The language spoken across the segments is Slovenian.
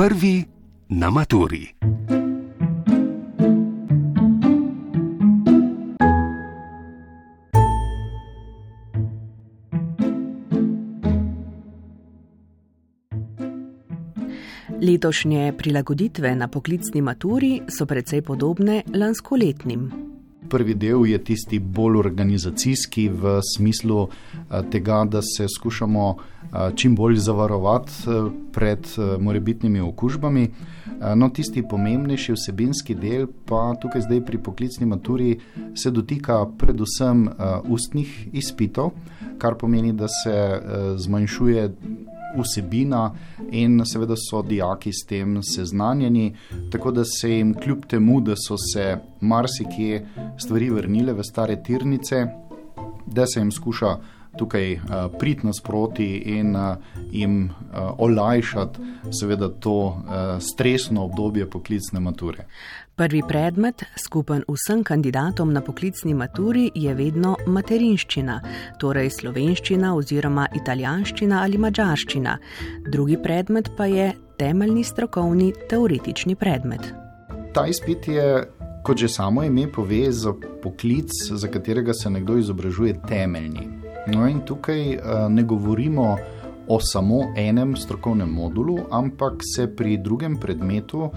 Prvi na maturi. Letošnje prilagoditve na poklicni maturi so precej podobne lanskoletnim. Prvi del je tisti bolj organizacijski v smislu eh, tega, da se skušamo eh, čim bolj zavarovati eh, pred morebitnimi okužbami. No, tisti pomembnejši vsebinski del pa tukaj zdaj pri poklicni maturi se dotika predvsem ustnih izpitov, kar pomeni, da se zmanjšuje vsebina, in seveda so dijaki s tem seznanjeni, tako da se jim, kljub temu, da so se marsikje stvari vrnile v stare tirnice, da se jim skuša tukaj uh, priti nasproti in uh, jim uh, olajšati, seveda, to uh, stresno obdobje poklicne mature. Prvi predmet, skupen vsem kandidatom na poklicni maturi, je vedno materinščina, torej slovenščina oziroma italijanščina ali mačarščina. Drugi predmet pa je temeljni strokovni teoretični predmet. Ta izpit je, kot že samo ime pove, za poklic, za katerega se nekdo izobražuje, temeljni. No, in tukaj uh, ne govorimo o samo enem strokovnem modulu, ampak se pri drugem predmetu uh,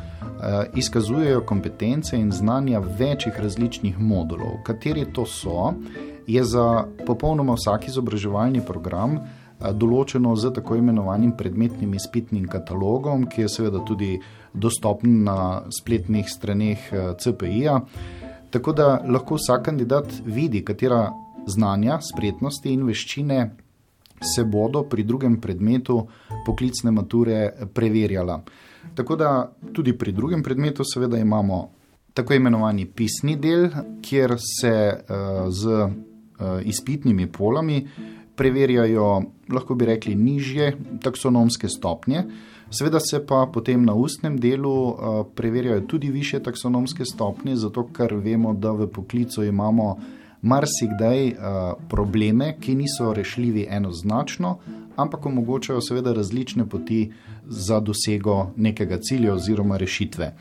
izkazujejo kompetence in znanja večjih različnih modulov. Kateri to so, je za popolnoma vsak izobraževalni program uh, določeno z tako imenovanim predmetnim izpitnim katalogom, ki je seveda tudi dostopen na spletnih straneh uh, CPI-ja. Tako da lahko vsak kandidat vidi, katera znanja, spretnosti in veščine se bodo pri drugem predmetu poklicne mature preverjala. Tako da tudi pri drugem predmetu, seveda, imamo tako imenovani pisni del, kjer se uh, z uh, izpitnimi polami preverjajo, lahko bi rekli, nižje taksonomske stopnje. Seveda se pa potem na ustnem delu uh, preverjajo tudi više taksonomske stopnje, zato ker vemo, da v poklicu imamo marsikdaj uh, probleme, ki niso rešljivi enoznačno, ampak omogočajo seveda različne poti za dosego nekega cilja oziroma rešitve.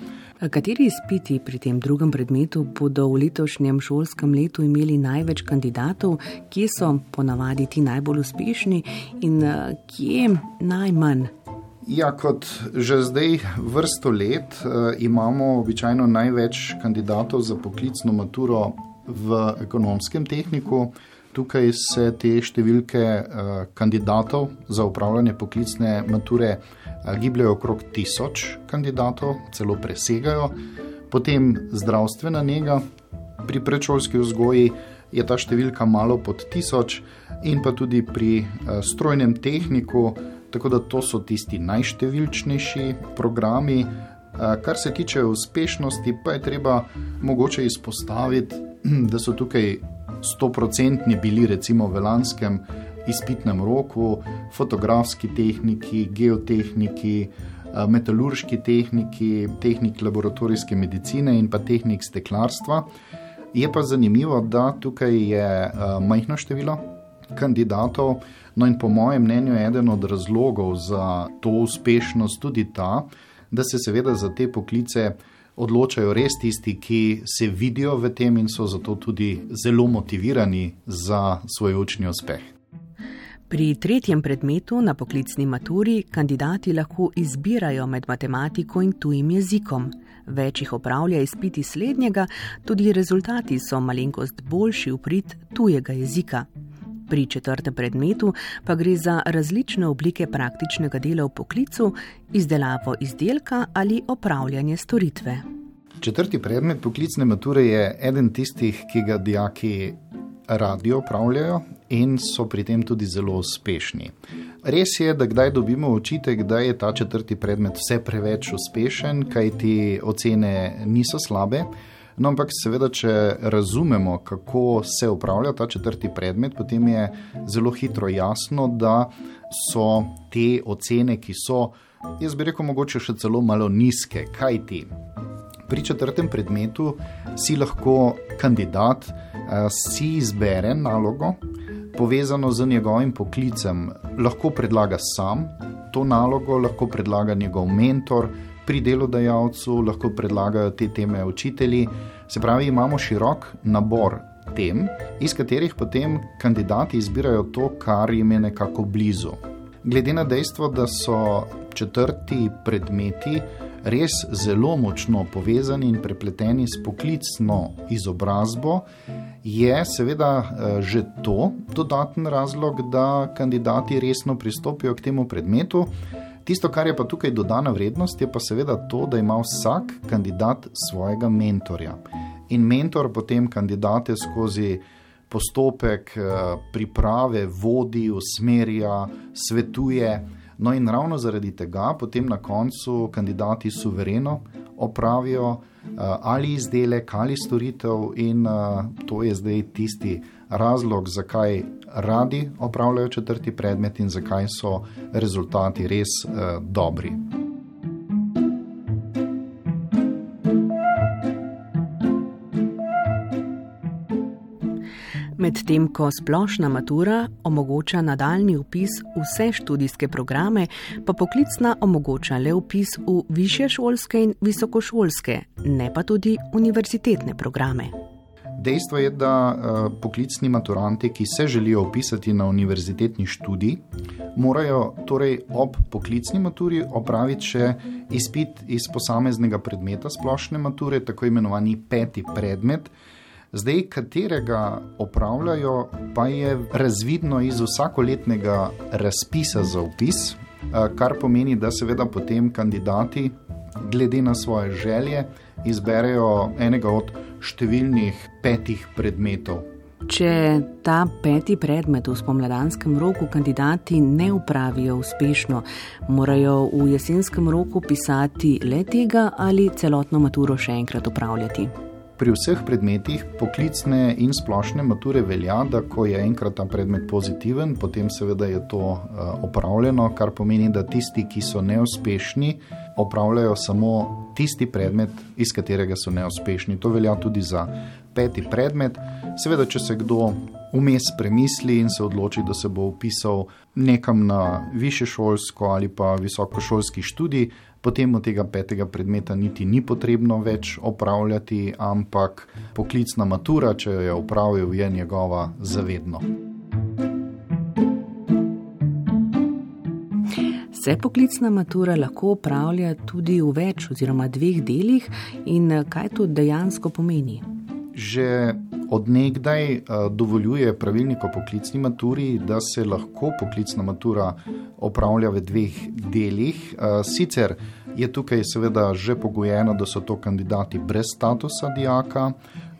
Kateri izpiti pri tem drugem predmetu bodo v letošnjem šolskem letu imeli največ kandidatov, kje so ponavadi ti najbolj uspešni in kje najmanj? Ja, kot že zdaj vrsto let uh, imamo običajno največ kandidatov za poklicno maturo v ekonomskem tehniku. Tukaj se te številke uh, kandidatov za upravljanje poklicne mature uh, gibljajo okrog tisoč kandidatov, celo presegajo. Potem zdravstvena njega pri predšolski vzgoji je ta številka malo pod tisoč, in pa tudi pri uh, strojnem tehniku, tako da to so tisti najštevilčnejši programi. Kar se tiče uspešnosti, pa je treba mogoče izpostaviti da so tukaj 100-odstotni bili, recimo v lanskem izpitnem roku, fotografski tehniki, geotehniki, eh, metalurški tehniki, tehnik laboratorijske medicine in pa tehnik steklarstva. Je pa zanimivo, da tukaj je uh, majhno število kandidatov, no in po mojem mnenju je eden od razlogov za to uspešnost tudi ta, da se seveda za te poklice odločajo res tisti, ki se vidijo v tem in so zato tudi zelo motivirani za svoj učni uspeh. Pri tretjem predmetu na poklicni maturi kandidati lahko izbirajo med matematiko in tujim jezikom. Več jih opravlja izpiti slednjega, tudi rezultati so malenkost boljši v prid tujega jezika. Pri četrtem predmetu pa gre za različne oblike praktičnega dela v poklicu, izdelavo izdelka ali opravljanje storitve. Četrti predmet poklicne mature je eden tistih, ki ga dijaki radi opravljajo in so pri tem tudi zelo uspešni. Res je, da kdaj dobimo očitek, da je ta četrti predmet vse preveč uspešen, kajti ocene niso slabe. No, ampak seveda, če razumemo, kako se upravlja ta četrti predmet, potem je zelo hitro jasno, da so te ocene, ki so, jaz bi rekel, mogoče še celo malo nizke. Kaj ti? Pri četrtem predmetu si lahko kandidat eh, si izbere nalogo, povezano z njegovim poklicem, lahko predlaga sam to nalogo lahko predlaga njegov mentor, pri delodajalcu lahko predlagajo te teme učitelji. Se pravi, imamo širok nabor tem, iz katerih potem kandidati izbirajo to, kar jim je nekako blizu. Glede na dejstvo, da so četrti predmeti res zelo močno povezani in prepleteni s poklicno izobrazbo, je seveda eh, že to dodaten razlog, da kandidati resno pristopijo k temu predmetu. Tisto, kar je pa tukaj dodana vrednost, je pa seveda to, da ima vsak kandidat svojega mentorja. In mentor potem kandidate skozi postopek eh, priprave vodi, usmerja, svetuje. No, in ravno zaradi tega potem na koncu kandidati suvereno opravijo uh, ali izdelek ali storitev, in uh, to je zdaj tisti razlog, zakaj radi opravljajo četrti predmet in zakaj so rezultati res uh, dobri. Medtem ko splošna matura omogoča nadaljni upis vse študijske programe, pa poklicna omogoča le upis v više šolske in visokošolske, ne pa tudi univerzitetne programe. Dejstvo je, da uh, poklicni maturanti, ki se želijo upisati na univerzitetni študij, morajo torej ob poklicni maturi opraviti še izpit iz posameznega predmeta splošne mature, tako imenovani peti predmet. Zdaj, katerega opravljajo, pa je razvidno iz vsakoletnega razpisa za upis, kar pomeni, da seveda potem kandidati, glede na svoje želje, izberejo enega od številnih petih predmetov. Če ta peti predmet v spomladanskem roku kandidati ne upravijo uspešno, morajo v jesenskem roku pisati le tega ali celotno maturo še enkrat upravljati pri vseh predmetih poklicne in splošne mature velja, da ko je enkrat ta predmet pozitiven, potem seveda je to uh, opravljeno, kar pomeni, da tisti, ki so neuspešni, opravljajo samo tisti predmet, iz katerega so neuspešni. To velja tudi za peti predmet. Seveda, če se kdo vmes premisli in se odloči, da se bo upisal nekam na višešolsko ali pa visokošolski študij, potem od tega petega predmeta niti ni potrebno več opravljati, ampak poklicna matura, če jo je opravil, je njegova zavedno. Se poklicna matura lahko upravlja tudi v več oziroma dveh delih, in kaj to dejansko pomeni? Že odnegdaj uh, dovoljuje pravilnik o poklicni maturi, da se lahko poklicna matura opravlja v dveh delih. Uh, sicer je tukaj seveda že pogojeno, da so to kandidati brez statusa dijaka,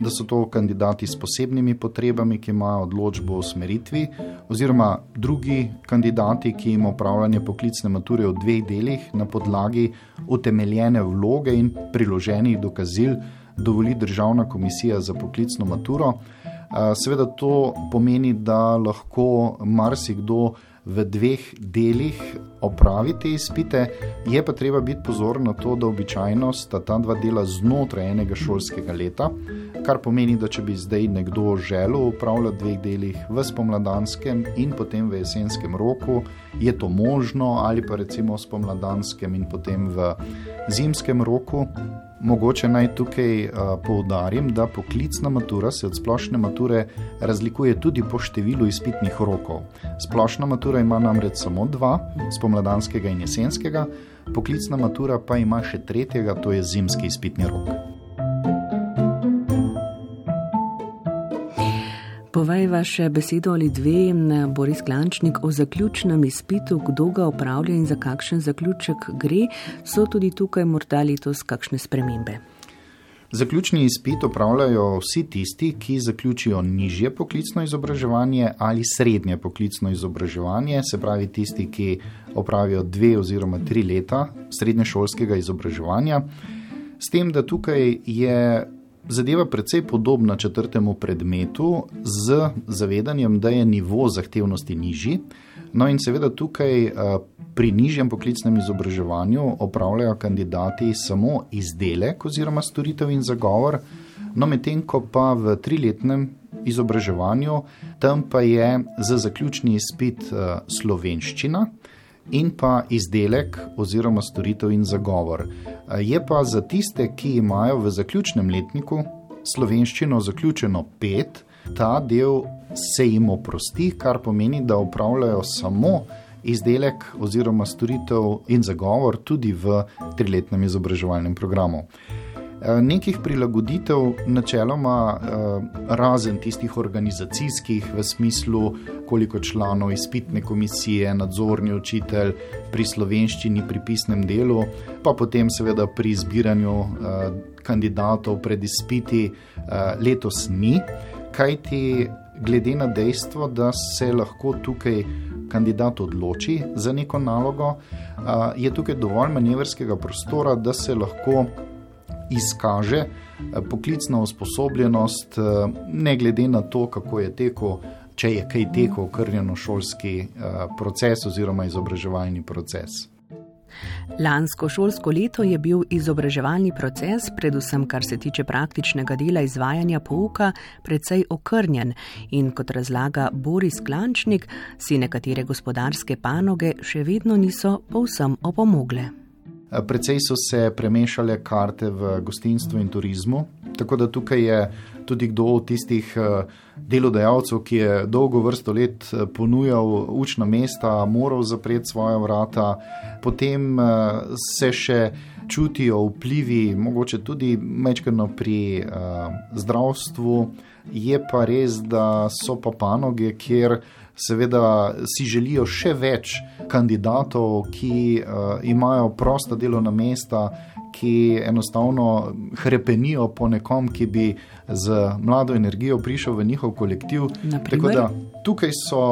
da so to kandidati s posebnimi potrebami, ki imajo odločbo o smeritvi, oziroma drugi kandidati, ki jim opravljanje poklicne mature v dveh delih na podlagi utemeljene vloge in priloženih dokazil dovoli Državna komisija za poklicno maturo. Seveda to pomeni, da lahko marsikdo v dveh delih opravi te izpite, je pa treba biti pozoren na to, da običajno sta ta dva dela znotraj enega šolskega leta, kar pomeni, da če bi zdaj nekdo želel upravljati dveh delih v spomladanskem in potem v jesenskem roku, je to možno, ali pa recimo v spomladanskem in potem v zimskem roku. Mogoče naj tukaj uh, poudarim, da poklicna matura se od splošne mature razlikuje tudi po številu izpitnih rokov. Splošna matura ima namreč samo dva, spomladanskega in jesenskega, poklicna matura pa ima še tretjega, to je zimski izpitni rok. Povej vaše besedo ali dve, Boris Klančnik, o zaključnem izpitu, kdo ga upravlja in za kakšen zaključek gre, so tudi tukaj morda letos kakšne spremembe. Zaključni izpit upravljajo vsi tisti, ki zaključijo nižje poklicno izobraževanje ali srednje poklicno izobraževanje, se pravi tisti, ki opravijo dve oziroma tri leta srednješolskega izobraževanja. S tem, da tukaj je zadeva precej podobna četrtemu predmetu, z zavedanjem, da je nivo zahtevnosti nižji. No, in seveda tukaj eh, pri nižjem poklicnem izobraževanju opravljajo kandidati samo izdelek oziroma storitev in zagovor, no, medtem ko pa v triletnem izobraževanju tam pa je za zaključni izpit eh, slovenščina in pa izdelek oziroma storitev in zagovor. Je pa za tiste, ki imajo v zaključnem letniku slovenščino zaključeno pet, ta del se jim oprosti, kar pomeni, da upravljajo samo izdelek oziroma storitev in zagovor tudi v triletnem izobraževalnem programu. Eh, nekih prilagoditev, načeloma, eh, razen tistih organizacijskih, v smislu, koliko članov izpitne komisije, nadzorni učitelj pri slovenščini, pri pisnem delu, pa potem seveda pri izbiranju eh, kandidatov pred izpiti, letos ni, kajti glede na dejstvo, da se lahko tukaj kandidat odloči za neko nalogo, je tukaj dovolj manevrskega prostora, da se lahko izkaže eh, poklicna usposobljenost, eh, ne glede na to, kako je tekel, če je kaj tekel, okrnjeno šolski eh, proces oziroma izobraževalni proces. Lansko šolsko leto je bil izobraževalni proces, predvsem kar se tiče praktičnega dela izvajanja pouka, precej okrnjen in kot razlaga Boris Klančnik, si nekatere gospodarske panoge še vedno niso povsem opomogle. Predvsej so se premešale karte v gostinstvu in turizmu, tako da tukaj je tudi kdo od tistih eh, delodajalcev, ki je dolgo vrsto let eh, ponujal učna mesta, moral zapreti svoje vrata, potem eh, se še čutijo vplivi, mogoče tudi mečkano pri zdravstvu. Je pa res, da so pa panoge, kjer seveda si želijo še več kandidatov, ki uh, imajo prosta delovna mesta, ki enostavno hrepenijo po nekom, ki bi z mlado energijo prišel v njihov kolektiv. Da, tukaj so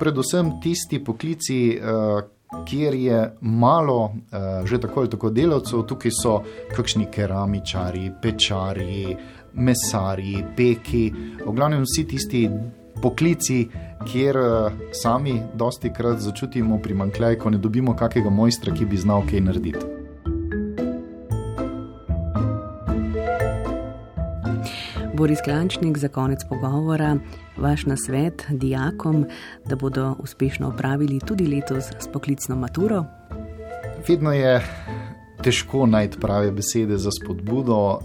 predvsem tisti poklici. Uh, Kjer je malo, uh, že tako ali tako delavcev, tukaj so kakšni keramičari, pečari, mesari, peki, v glavnem vsi tisti poklici, kjer uh, sami dosti krat začutimo primankljaj, ko ne dobimo kakega mojstra, ki bi znal kaj narediti. Boris Klančnik, za konec pogovora, vaš nasvet dijakom, da bodo uspešno opravili tudi letos s poklicno maturo? Vedno je težko najti prave besede za spodbudo. Uh,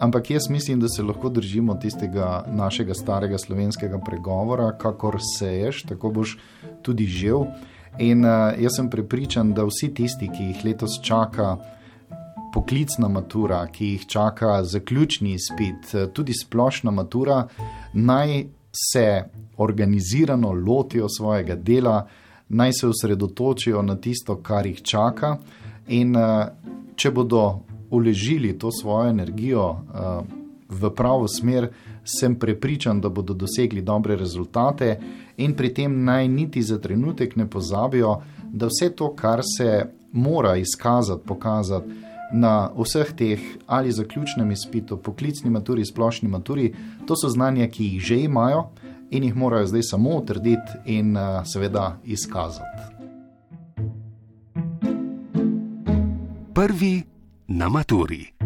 Ampak jaz mislim, da se lahko držimo tistega našega starega slovenskega pregovora, kakor seješ, tako boš tudi živel. In uh, jaz sem prepričan, da vsi tisti, ki jih letos čaka poklicna matura, ki jih čaka zaključni izpit, eh, tudi splošna matura, naj se organizirano lotijo svojega dela, naj se osredotočijo na tisto, kar jih čaka. In uh, če bodo uležili to svojo energijo uh, v pravo smer, sem prepričan, da bodo dosegli dobre rezultate in pri tem naj niti za trenutek ne pozabijo, da vse to, kar se mora izkazati, pokazati na vseh teh ali zaključnem izpitu, poklicni maturi, splošni maturi, to so znanja, ki jih že imajo in jih morajo zdaj samo utrditi in uh, seveda izkazati. Prvi na maturi.